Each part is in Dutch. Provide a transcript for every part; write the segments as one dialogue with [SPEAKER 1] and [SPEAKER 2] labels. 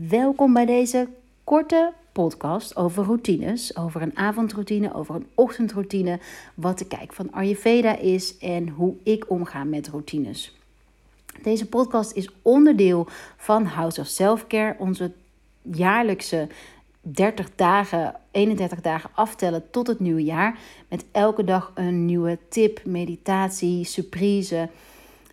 [SPEAKER 1] Welkom bij deze korte podcast over routines, over een avondroutine, over een ochtendroutine, wat de kijk van Ayurveda is en hoe ik omga met routines. Deze podcast is onderdeel van House of Selfcare, onze jaarlijkse 30 dagen, 31 dagen aftellen tot het nieuwe jaar. Met elke dag een nieuwe tip, meditatie, surprise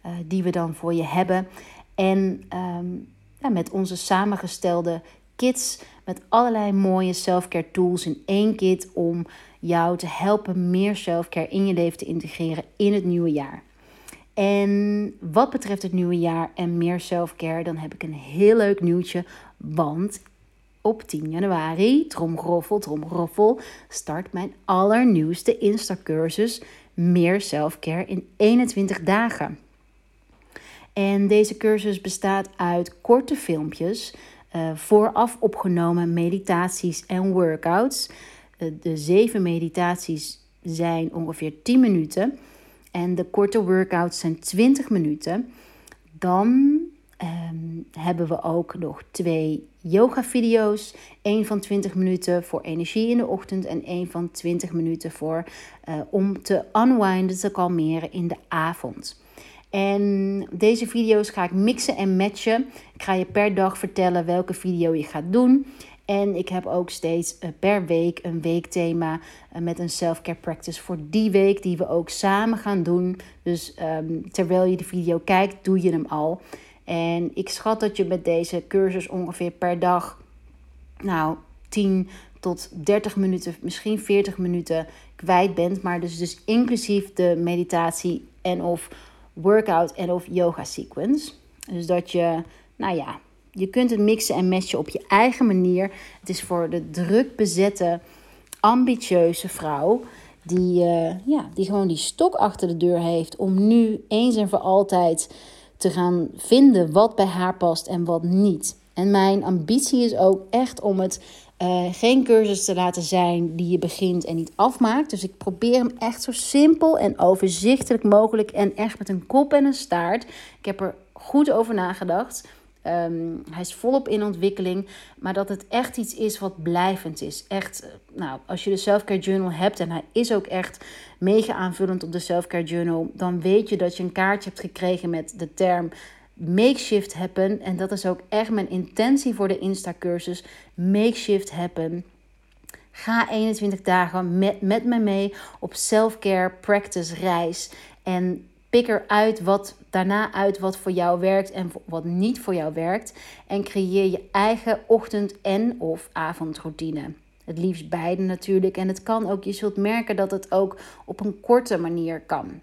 [SPEAKER 1] uh, die we dan voor je hebben. En um, met onze samengestelde kits met allerlei mooie selfcare tools in één kit om jou te helpen meer selfcare in je leven te integreren in het nieuwe jaar. En wat betreft het nieuwe jaar en meer selfcare, dan heb ik een heel leuk nieuwtje. Want op 10 januari, tromgroffel, tromgroffel, start mijn allernieuwste Insta-cursus Meer Selfcare in 21 dagen. En deze cursus bestaat uit korte filmpjes, uh, vooraf opgenomen meditaties en workouts. Uh, de zeven meditaties zijn ongeveer 10 minuten en de korte workouts zijn 20 minuten. Dan um, hebben we ook nog twee yoga-video's. Eén van 20 minuten voor energie in de ochtend en één van 20 minuten voor, uh, om te unwinden, te kalmeren in de avond. En deze video's ga ik mixen en matchen. Ik ga je per dag vertellen welke video je gaat doen. En ik heb ook steeds eh, per week een weekthema eh, met een self-care practice voor die week, die we ook samen gaan doen. Dus um, terwijl je de video kijkt, doe je hem al. En ik schat dat je met deze cursus ongeveer per dag, nou, 10 tot 30 minuten, misschien 40 minuten kwijt bent. Maar dus, dus inclusief de meditatie en of workout en of yoga sequence. Dus dat je, nou ja, je kunt het mixen en matchen op je eigen manier. Het is voor de druk bezette, ambitieuze vrouw die, uh, ja, die gewoon die stok achter de deur heeft om nu eens en voor altijd te gaan vinden wat bij haar past en wat niet. En mijn ambitie is ook echt om het uh, geen cursus te laten zijn die je begint en niet afmaakt. Dus ik probeer hem echt zo simpel en overzichtelijk mogelijk en echt met een kop en een staart. Ik heb er goed over nagedacht. Um, hij is volop in ontwikkeling, maar dat het echt iets is wat blijvend is. Echt, eh, nou, als je de Selfcare Journal hebt en hij is ook echt mega aanvullend op de Selfcare Journal, dan weet je dat je een kaartje hebt gekregen met de term makeshift happen. En dat is ook echt mijn intentie voor de Insta-cursus. Makeshift happen. Ga 21 dagen met, met me mee op self-care practice reis. En pik eruit wat daarna uit wat voor jou werkt en wat niet voor jou werkt. En creëer je eigen ochtend- en of avondroutine. Het liefst beide natuurlijk. En het kan ook, je zult merken dat het ook op een korte manier kan.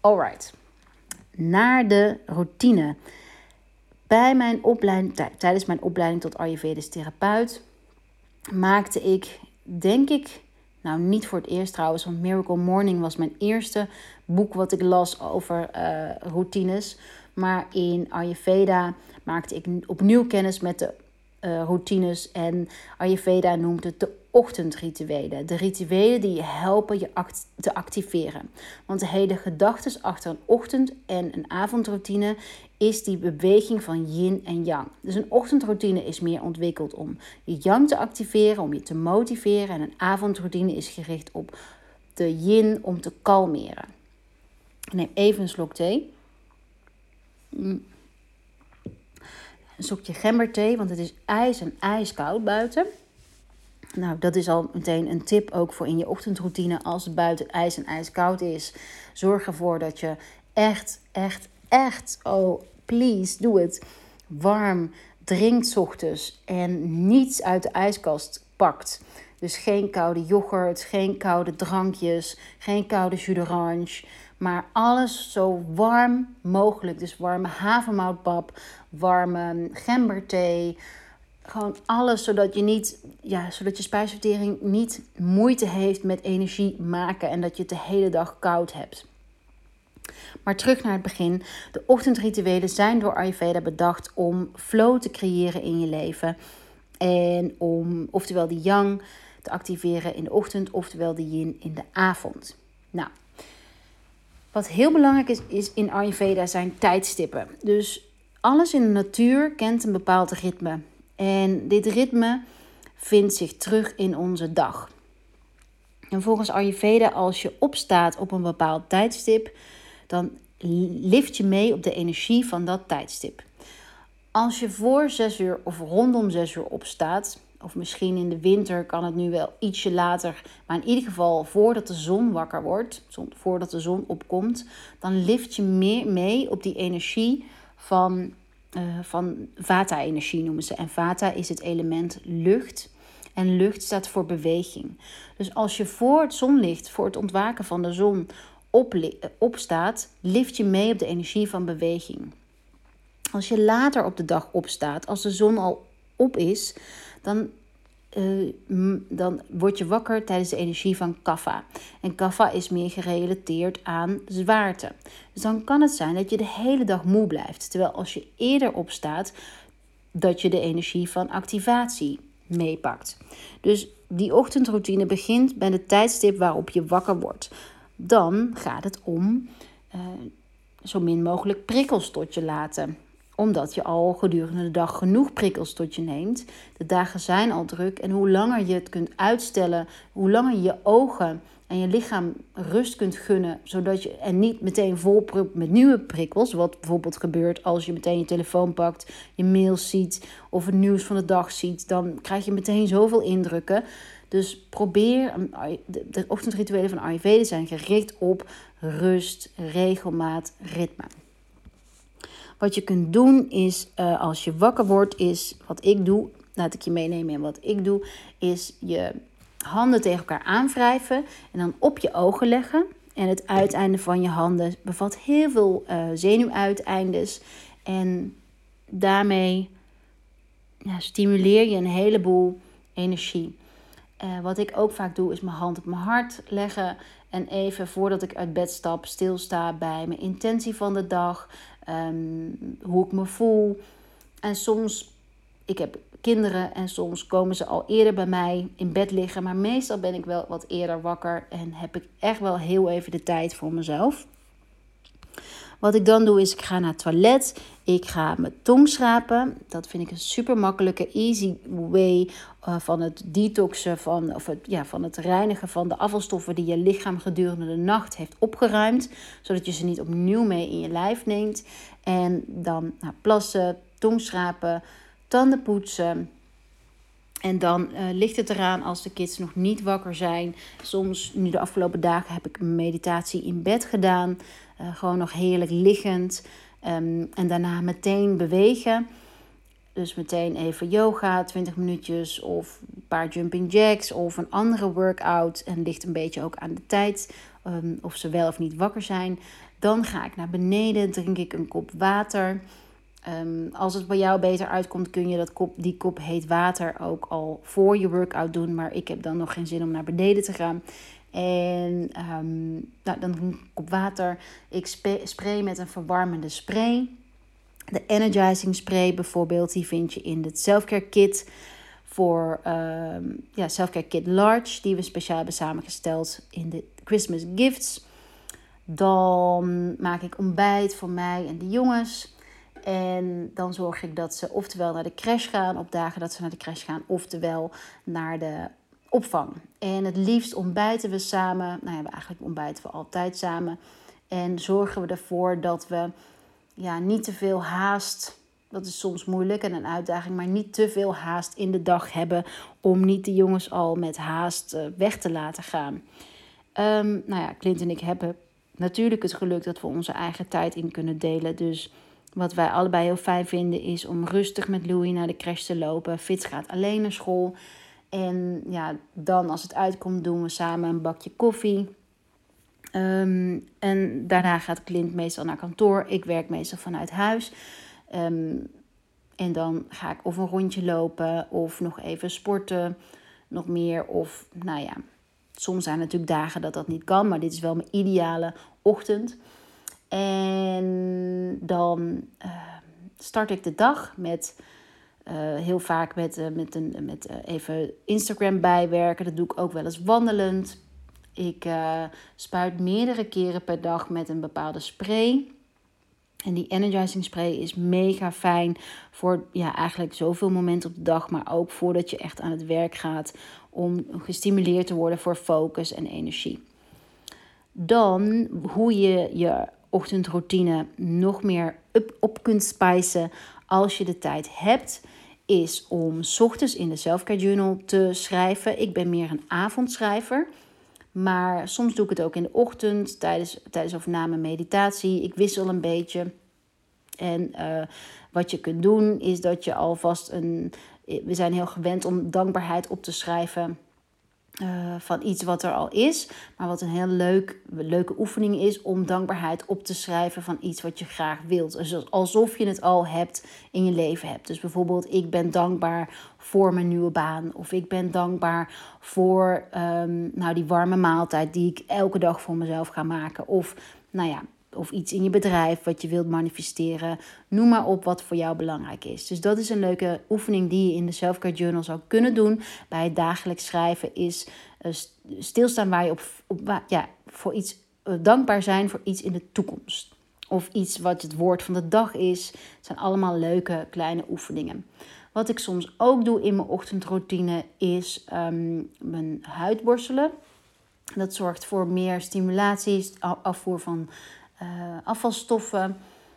[SPEAKER 1] Alright naar de routine. Bij mijn opleiding, tijdens mijn opleiding tot Ayurvedisch therapeut, maakte ik, denk ik, nou niet voor het eerst trouwens, want Miracle Morning was mijn eerste boek wat ik las over uh, routines. Maar in Ayurveda maakte ik opnieuw kennis met de uh, routines. En Ayurveda noemt het de ochtendrituelen. De rituelen die je helpen je act te activeren. Want de hele gedachte achter een ochtend- en een avondroutine is die beweging van yin en yang. Dus een ochtendroutine is meer ontwikkeld om je yang te activeren, om je te motiveren. En een avondroutine is gericht op de yin om te kalmeren. Ik neem even een slok thee. Mm. Een sokje gemberthee, want het is ijs en ijskoud buiten. Nou, dat is al meteen een tip ook voor in je ochtendroutine. Als het buiten ijs en ijskoud is, zorg ervoor dat je echt, echt, echt, oh please, doe het, warm drinkt ochtends en niets uit de ijskast pakt. Dus geen koude yoghurt, geen koude drankjes, geen koude jus d'orange. Maar alles zo warm mogelijk. Dus warme havermoutpap, warme gemberthee. Gewoon alles zodat je niet, ja, zodat je spijsvertering niet moeite heeft met energie maken en dat je het de hele dag koud hebt. Maar terug naar het begin. De ochtendrituelen zijn door Ayurveda bedacht om flow te creëren in je leven. En om oftewel die yang te activeren in de ochtend, oftewel de yin in de avond. Nou, wat heel belangrijk is, is in Ayurveda zijn tijdstippen. Dus alles in de natuur kent een bepaald ritme. En dit ritme vindt zich terug in onze dag. En volgens Ayurveda, als je opstaat op een bepaald tijdstip, dan lift je mee op de energie van dat tijdstip. Als je voor 6 uur of rondom 6 uur opstaat, of misschien in de winter kan het nu wel ietsje later, maar in ieder geval voordat de zon wakker wordt, voordat de zon opkomt, dan lift je meer mee op die energie van, uh, van vata-energie noemen ze. En vata is het element lucht. En lucht staat voor beweging. Dus als je voor het zonlicht, voor het ontwaken van de zon op, opstaat, lift je mee op de energie van beweging. Als je later op de dag opstaat, als de zon al op is, dan, uh, dan word je wakker tijdens de energie van kaffa. En kaffa is meer gerelateerd aan zwaarte. Dus dan kan het zijn dat je de hele dag moe blijft. Terwijl als je eerder opstaat, dat je de energie van activatie meepakt. Dus die ochtendroutine begint bij het tijdstip waarop je wakker wordt. Dan gaat het om uh, zo min mogelijk prikkels tot je laten omdat je al gedurende de dag genoeg prikkels tot je neemt. De dagen zijn al druk en hoe langer je het kunt uitstellen, hoe langer je ogen en je lichaam rust kunt gunnen, zodat je en niet meteen volpropt met nieuwe prikkels, wat bijvoorbeeld gebeurt als je meteen je telefoon pakt, je mails ziet of het nieuws van de dag ziet, dan krijg je meteen zoveel indrukken. Dus probeer, de ochtendrituelen van Ayurveda zijn gericht op rust, regelmaat, ritme. Wat je kunt doen is, uh, als je wakker wordt, is wat ik doe. Laat ik je meenemen in wat ik doe. Is je handen tegen elkaar aanwrijven en dan op je ogen leggen. En het uiteinde van je handen bevat heel veel uh, zenuwuiteindes. En daarmee ja, stimuleer je een heleboel energie. Uh, wat ik ook vaak doe, is mijn hand op mijn hart leggen. En even voordat ik uit bed stap, stilsta bij mijn intentie van de dag. Ehm, hoe ik me voel. En soms, ik heb kinderen en soms komen ze al eerder bij mij in bed liggen. Maar meestal ben ik wel wat eerder wakker en heb ik echt wel heel even de tijd voor mezelf. Wat ik dan doe is, ik ga naar het toilet. Ik ga mijn tong schrapen. Dat vind ik een super makkelijke, easy way uh, van het detoxen, van, of het, ja, van het reinigen van de afvalstoffen die je lichaam gedurende de nacht heeft opgeruimd. Zodat je ze niet opnieuw mee in je lijf neemt. En dan nou, plassen, tong schrapen, tanden poetsen. En dan uh, ligt het eraan als de kids nog niet wakker zijn. Soms, nu de afgelopen dagen, heb ik meditatie in bed gedaan. Uh, gewoon nog heerlijk liggend. Um, en daarna meteen bewegen. Dus meteen even yoga, 20 minuutjes of een paar jumping jacks of een andere workout. En ligt een beetje ook aan de tijd um, of ze wel of niet wakker zijn. Dan ga ik naar beneden, drink ik een kop water. Um, als het bij jou beter uitkomt, kun je dat kop, die kop heet water ook al voor je workout doen. Maar ik heb dan nog geen zin om naar beneden te gaan. En um, nou, dan kop water. Ik spray met een verwarmende spray. De energizing spray bijvoorbeeld, die vind je in het selfcare kit voor um, ja, selfcare kit large, die we speciaal hebben samengesteld in de Christmas gifts. Dan maak ik ontbijt voor mij en de jongens. En dan zorg ik dat ze oftewel naar de crash gaan op dagen dat ze naar de crash gaan, oftewel naar de opvang. En het liefst ontbijten we samen. Nou ja, eigenlijk ontbijten we altijd samen. En zorgen we ervoor dat we ja, niet te veel haast. Dat is soms moeilijk en een uitdaging, maar niet te veel haast in de dag hebben om niet de jongens al met haast eh, weg te laten gaan. Um, nou ja, Clint en ik hebben natuurlijk het geluk dat we onze eigen tijd in kunnen delen. Dus wat wij allebei heel fijn vinden is om rustig met Louis naar de crash te lopen. Fitz gaat alleen naar school. En ja, dan als het uitkomt doen we samen een bakje koffie. Ehm, en daarna gaat Clint meestal naar kantoor. Ik werk meestal vanuit huis. Ehm, en dan ga ik of een rondje lopen of nog even sporten. Nog meer. Of nou ja, soms zijn er natuurlijk dagen dat dat niet kan. Maar dit is wel mijn ideale ochtend. En dan uh, start ik de dag met heel vaak met, uh, met, een, met even Instagram bijwerken. Dat doe ik ook wel eens wandelend. Ik spuit meerdere keren per dag met een bepaalde spray. En die energizing spray is mega fijn voor ja, eigenlijk zoveel momenten op de dag, maar ook voordat je echt aan het werk gaat om gestimuleerd te worden voor focus en energie. Dan hoe je je ochtendroutine nog meer up, op kunt spijzen als je de tijd hebt, is om ochtends in de Selfcare Journal te schrijven. Ik ben meer een avondschrijver. Maar soms doe ik het ook in de ochtend, tijdens, tijdens of na mijn meditatie. Ik wissel een beetje. En uh, wat je kunt doen, is dat je alvast een. We zijn heel gewend om dankbaarheid op te schrijven uh, van iets wat er al is. Maar wat een heel leuk, leuke oefening is om dankbaarheid op te schrijven van iets wat je graag wilt. Dus alsof je het al hebt in je leven hebt. Dus bijvoorbeeld, ik ben dankbaar voor mijn nieuwe baan. Of ik ben dankbaar voor um, nou, die warme maaltijd die ik elke dag voor mezelf ga maken. Of nou ja, of iets in je bedrijf wat je wilt manifesteren. Noem maar op wat voor jou belangrijk is. Dus dat is een leuke oefening die je in de Selfcare Journal zou kunnen doen. Bij het dagelijks schrijven is uh, stilstaan waar je op, op ja, voor iets uh, dankbaar zijn voor iets in de toekomst. Of iets wat het woord van de dag is. Het zijn allemaal leuke kleine oefeningen. Wat ik soms ook doe in mijn ochtendroutine is um, mijn huid borstelen. Dat zorgt voor meer stimulatie, afvoer van afvalstoffen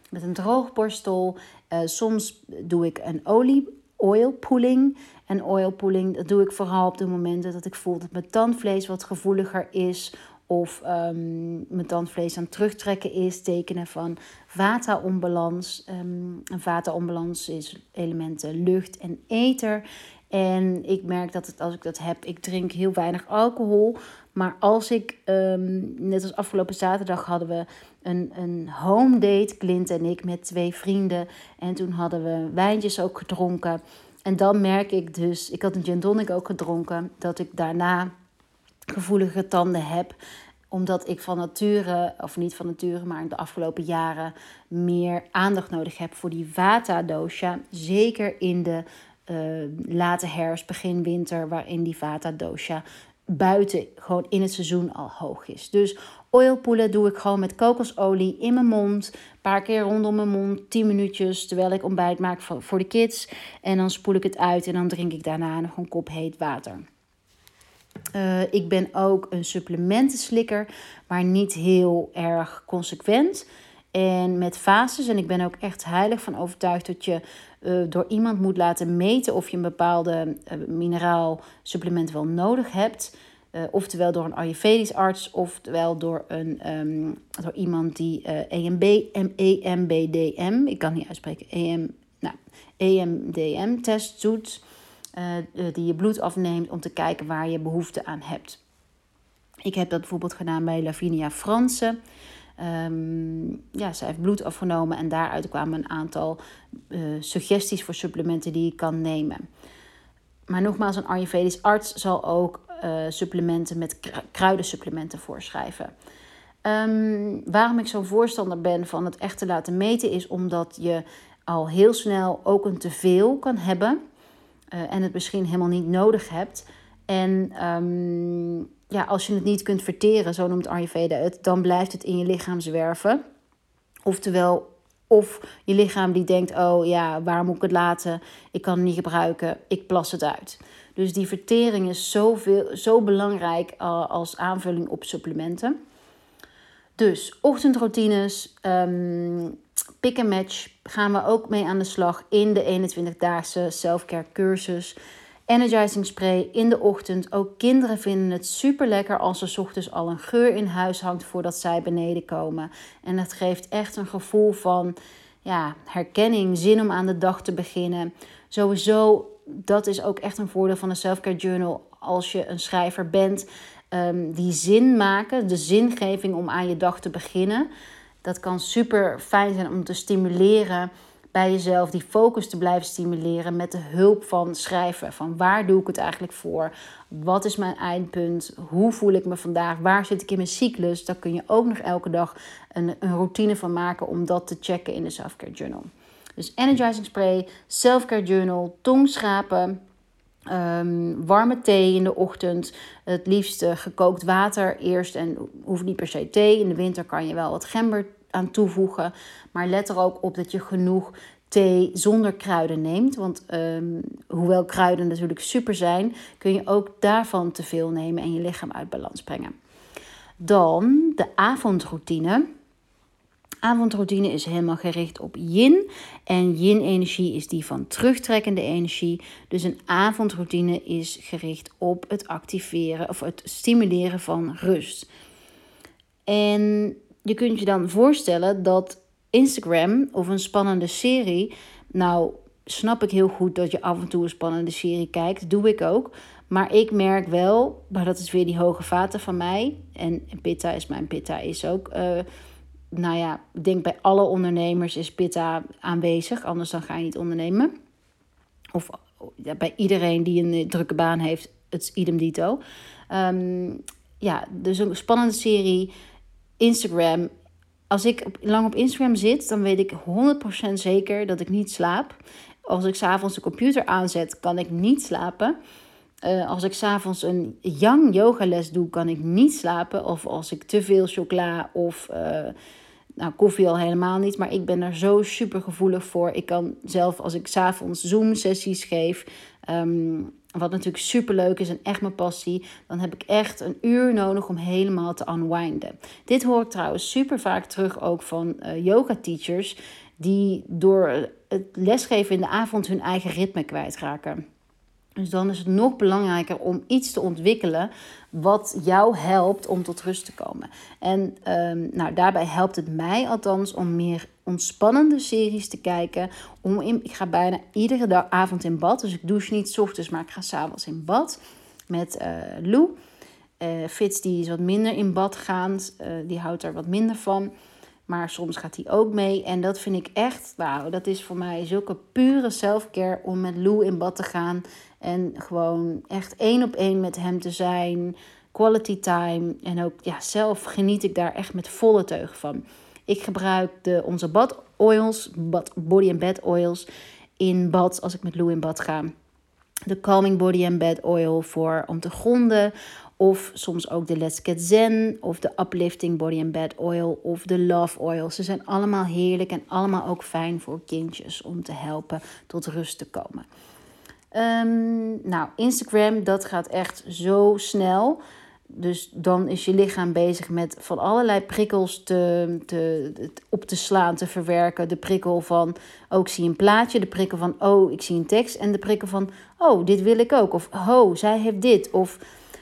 [SPEAKER 1] met een droogborstel. Uh, soms doe ik een olie, oil pooling. En oil pooling dat doe ik vooral op de momenten dat ik voel dat mijn tandvlees wat gevoeliger is. Of um, mijn tandvlees aan het terugtrekken is. Tekenen van vata-onbalans. Um, een vata-onbalans is elementen lucht en ether. En ik merk dat als ik dat heb, ik drink heel weinig alcohol. Maar als ik, um, net als afgelopen zaterdag hadden we een, een home date, Clint en ik, met twee vrienden. En toen hadden we wijntjes ook gedronken. En dan merk ik dus, ik had een gin tonic ook gedronken, dat ik daarna gevoelige tanden heb omdat ik van nature, of niet van nature, maar de afgelopen jaren meer aandacht nodig heb voor die vata-dosha. Zeker in de uh, late herfst, begin winter, waarin die vata-dosha buiten gewoon in het seizoen al hoog is. Dus oilpoelen doe ik gewoon met kokosolie in mijn mond. Een paar keer rondom mijn mond, 10 minuutjes, terwijl ik ontbijt maak voor de kids. En dan spoel ik het uit en dan drink ik daarna nog een kop heet water. Uh, ik ben ook een supplementenslikker, maar niet heel erg consequent. En met fases, en ik ben ook echt heilig van overtuigd dat je uh, door iemand moet laten meten of je een bepaalde uh, mineraal supplement wel nodig hebt. Uh, oftewel door een Ayurvedisch arts, oftewel door, een, um, door iemand die EMB, EMBDM, ik kan niet uitspreken, EM, nou, EMDM-test doet. die je bloed afneemt om te kijken waar je behoefte aan hebt. Ik heb dat bijvoorbeeld gedaan bij Lavinia Franse. Um, ja, zij heeft bloed afgenomen en daaruit kwamen een aantal uh, suggesties voor supplementen die je kan nemen. Maar nogmaals, een Ayurvedisch arts zal ook uh, supplementen met kruidensupplementen voorschrijven. Um, waarom ik zo'n voorstander ben van het echt te laten meten, is omdat je al heel snel ook een teveel kan hebben uh, en het misschien helemaal niet nodig hebt. En um, ja, als je het niet kunt verteren, zo noemt Ayurveda het, dan blijft het in je lichaam zwerven. Oftewel, of je lichaam die denkt, oh ja, waar moet ik het laten? Ik kan het niet gebruiken, ik plas het uit. Dus die vertering is zoveel, zo belangrijk uh, als aanvulling op supplementen. Dus ochtendroutines, um, pick and match gaan we ook mee aan de slag in de 21-daagse selfcare cursus. Energizing spray in de ochtend. Ook kinderen vinden het super lekker als er ochtends al een geur in huis hangt voordat zij beneden komen. En het geeft echt een gevoel van ja, herkenning, zin om aan de dag te beginnen. Sowieso, dat is ook echt een voordeel van de Selfcare Journal als je een schrijver bent. Um, die zin maken, de zingeving om aan je dag te beginnen. Dat kan super fijn zijn om te stimuleren bij jezelf die focus te blijven stimuleren met de hulp van schrijven. Van waar doe ik het eigenlijk voor? Wat is mijn eindpunt? Hoe voel ik me vandaag? Waar zit ik in mijn cyclus? Daar kun je ook nog elke dag een, een routine van maken om dat te checken in de Selfcare Journal. Dus energizing spray, selfcare journal, tongschrapen. Um, warme thee in de ochtend. Het liefst gekookt water eerst. En hoeft niet per se thee. In de winter kan je wel wat gember aan toevoegen. Maar let er ook op dat je genoeg thee zonder kruiden neemt. Want um, hoewel kruiden natuurlijk super zijn, kun je ook daarvan te veel nemen en je lichaam uit balans brengen. Dan de avondroutine. Avondroutine is helemaal gericht op yin. En yin-energie is die van terugtrekkende energie. Dus een avondroutine is gericht op het activeren of het stimuleren van rust. En je kunt je dan voorstellen dat Instagram of een spannende serie. Nou, snap ik heel goed dat je af en toe een spannende serie kijkt. Doe ik ook. Maar ik merk wel, maar dat is weer die hoge vaten van mij. En pitta is mijn pitta is ook. Uh, nou ja, ik denk bij alle ondernemers is pitta aanwezig. Anders dan ga je niet ondernemen. Of ja, bij iedereen die een drukke baan heeft, het idem dito. Um, ja, dus een spannende serie. Instagram als ik lang op Instagram zit, dan weet ik 100% zeker dat ik niet slaap. Als ik s'avonds de computer aanzet, kan ik niet slapen. Uh, als ik s'avonds een yoga yogales doe, kan ik niet slapen. Of als ik te veel chocola of uh, nou, koffie al helemaal niet. Maar ik ben er zo super gevoelig voor. Ik kan zelf als ik s'avonds Zoom sessies geef. Um, wat natuurlijk super leuk is en echt mijn passie. Dan heb ik echt een uur nodig om helemaal te unwinden. Dit hoor ik trouwens super vaak terug ook van uh, yoga teachers. Die door het lesgeven in de avond hun eigen ritme kwijtraken. Dus dan is het nog belangrijker om iets te ontwikkelen wat jou helpt om tot rust te komen. En um, nou, daarbij helpt het mij althans om meer ontspannende series te kijken. Om in, ik ga bijna iedere avond in bad. Dus ik douche niet s ochtends, maar ik ga s'avonds in bad met uh, Lou. Uh, Fitz die is wat minder in bad gaand. Uh, die houdt er wat minder van. Maar soms gaat hij ook mee. En dat vind ik echt, wauw, dat is voor mij zulke pure selfcare om met Lou in bad te gaan. En gewoon echt één op één met hem te zijn. Quality time. En ook ja, zelf geniet ik daar echt met volle teugen van. Ik gebruik de, onze bad oils, bad, body and bed oils in bad als ik met Lou in bad ga. De Calming Body and Bed Oil voor om te gronden. Of soms ook de Let's Get Zen of de Uplifting Body and Bed Oil of de Love Oil. Ze zijn allemaal heerlijk en allemaal ook fijn voor kindjes om te helpen tot rust te komen. Um, nou, Instagram, dat gaat echt zo snel. Dus dan is je lichaam bezig met van allerlei prikkels te, te, op te slaan, te verwerken. De prikkel van, oh, ik zie een plaatje. De prikkel van, oh, ik zie een tekst. En de prikkel van, oh, dit wil ik ook. Of, oh, zij heeft dit. Of,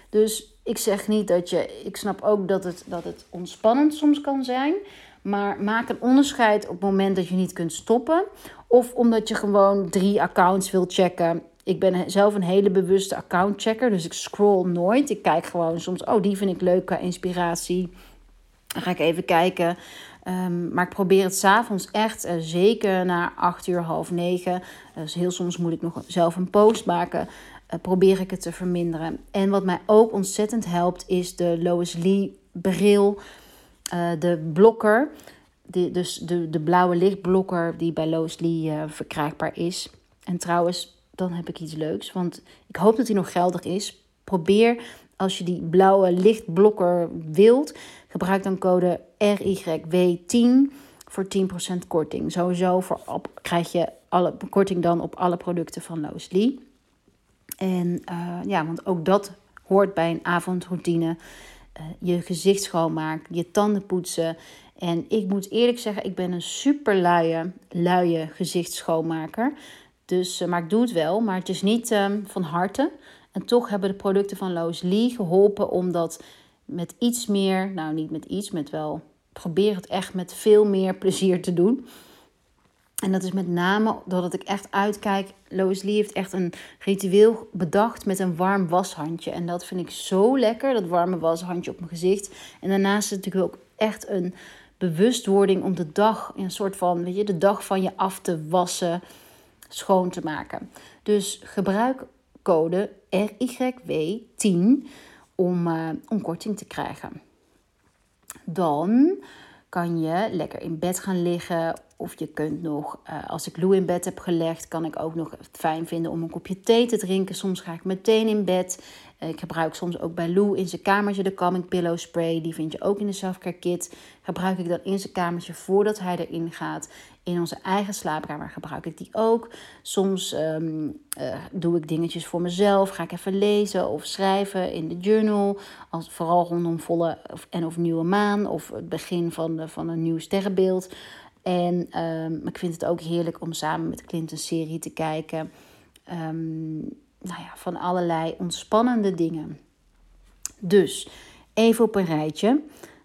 [SPEAKER 1] dus ik zeg niet dat je, ik snap ook dat het, dat het ontspannend soms kan zijn. Maar maak een onderscheid op het moment dat je niet kunt stoppen. Of omdat je gewoon drie accounts wil checken ik ben zelf een hele bewuste accountchecker. Dus ik scroll nooit. Ik kijk gewoon soms, oh, die vind ik leuk qua inspiratie. Dan ga ik even kijken. Um, maar ik probeer het s'avonds echt, uh, zeker na 8 uur, half 9. Dus heel soms moet ik nog zelf een post maken. Uh, probeer ik het te verminderen. En wat mij ook ontzettend helpt, is de Lois Lee bril. Uh, de blokker. Dus de, de blauwe lichtblokker die bij Lois Lee verkrijgbaar is. En trouwens, dan heb ik iets leuks. Want ik hoop dat hij nog geldig is. Probeer als je die blauwe lichtblokker wilt, gebruik dan code RYW10 voor 10% korting. Sowieso voor op, krijg je alle korting dan op alle producten van Loos Lee. En uh, ja, want ook dat hoort bij een avondroutine. Uh, je gezicht schoonmaken, je tanden poetsen. En ik moet eerlijk zeggen, ik ben een super luie, luie gezichtsschoonmaker. Dus, uh, maar ik doe het wel, maar het is niet um, van harte. En toch hebben de producten van Lois Lee geholpen om dat met iets meer, nou niet met iets, met wel, probeer het echt met veel meer plezier te doen. En dat is met name doordat ik echt uitkijk. Lois Lee heeft echt een ritueel bedacht met een warm washandje. En dat vind ik zo lekker, dat warme washandje op mijn gezicht. En daarnaast is het natuurlijk ook echt een bewustwording om de dag, een soort van, weet je, de dag van je af te wassen schoon te maken. Dus gebruik code RYW10 om, uh, om korting te krijgen. Dan kan je lekker in bed gaan liggen. Of je kunt nog, uh, als ik Lou in bed heb gelegd, kan ik ook nog fijn vinden om een kopje thee te drinken. Soms ga ik meteen in bed. Ik gebruik soms ook bij Lou in zijn kamertje de Calming Pillow Spray. Die vind je ook in de Selfcare Kit. Gebruik ik dan in zijn kamertje voordat hij erin gaat. In onze eigen slaapkamer gebruik ik die ook. Soms ehm, eh, doe ik dingetjes voor mezelf. Ga ik even lezen of schrijven in de journal. Als, vooral rondom volle en of nieuwe maan. Of het begin van, de, van een nieuw sterrenbeeld. En um, ik vind het ook heerlijk om samen met Clint een serie te kijken. Um, nou ja, van allerlei ontspannende dingen. Dus even op een rijtje.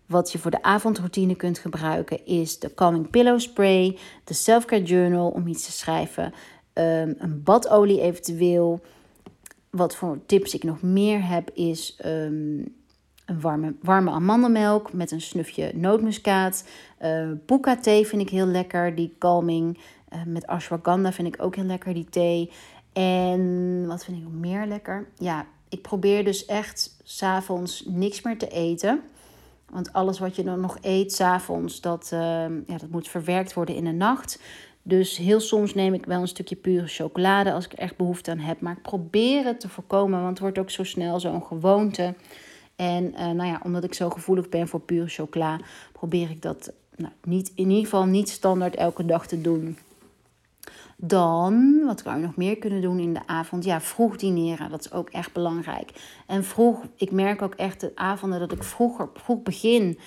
[SPEAKER 1] Wat je voor de avondroutine kunt gebruiken is de Calming Pillow Spray, de Selfcare Journal om iets te schrijven, um, een badolie eventueel. Wat voor tips ik nog meer heb is um, een warme, warme amandelmelk met een snufje nootmuskaat. Uh, thee vind ik heel lekker, die calming. Met ashwagandha vind ik ook heel lekker, die thee. En wat vind ik nog meer lekker? Ja, ik probeer dus echt s'avonds niks meer te eten. Want alles wat je dan nog eet s'avonds, dat, uh, ja, dat moet verwerkt worden in de nacht. Dus heel soms neem ik wel een stukje pure chocolade als ik echt behoefte aan heb. Maar ik probeer het te voorkomen, want het wordt ook zo snel zo'n gewoonte. En uh, nou ja, omdat ik zo gevoelig ben voor pure chocola, probeer ik dat nou, niet, in ieder geval niet standaard elke dag te doen. Dan, wat kan je nog meer kunnen doen in de avond? Ja, vroeg dineren, dat is ook echt belangrijk. En vroeg, ik merk ook echt de avonden dat ik vroeger, vroeg begin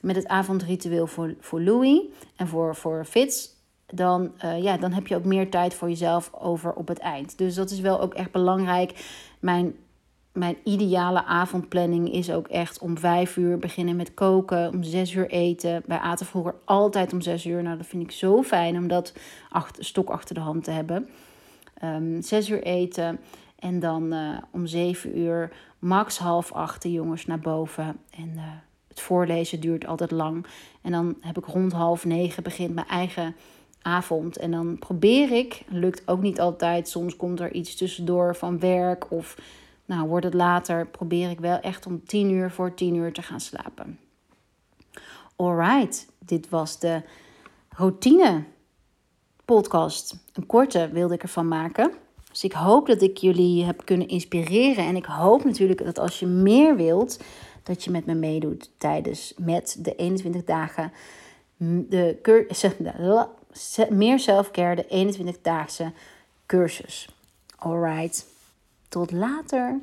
[SPEAKER 1] met het avondritueel voor, voor Louis en voor, voor Fitz. Dan, uh, ja, dan heb je ook meer tijd voor jezelf over op het eind. Dus dat is wel ook echt belangrijk. Mijn mijn ideale avondplanning is ook echt om vijf uur beginnen met koken, om zes uur eten. Wij aten vroeger altijd om zes uur. Nou, dat vind ik zo fijn om dat stok achter de hand te hebben. Um, zes uur eten en dan uh, om zeven uur, max half acht, de jongens naar boven. En uh, het voorlezen duurt altijd lang. En dan heb ik rond half negen begint mijn eigen avond. En dan probeer ik, lukt ook niet altijd. Soms komt er iets tussendoor van werk of nou, wordt het later, probeer ik wel echt om 10 uur voor 10 uur te gaan slapen. Alright, dit was de routine podcast. Een korte wilde ik ervan maken. Dus ik hoop dat ik jullie heb kunnen inspireren. En ik hoop natuurlijk dat als je meer wilt, dat je met me meedoet tijdens met de 21 dagen de, meer selfcare, de 21-daagse cursus. Alright. Tot later.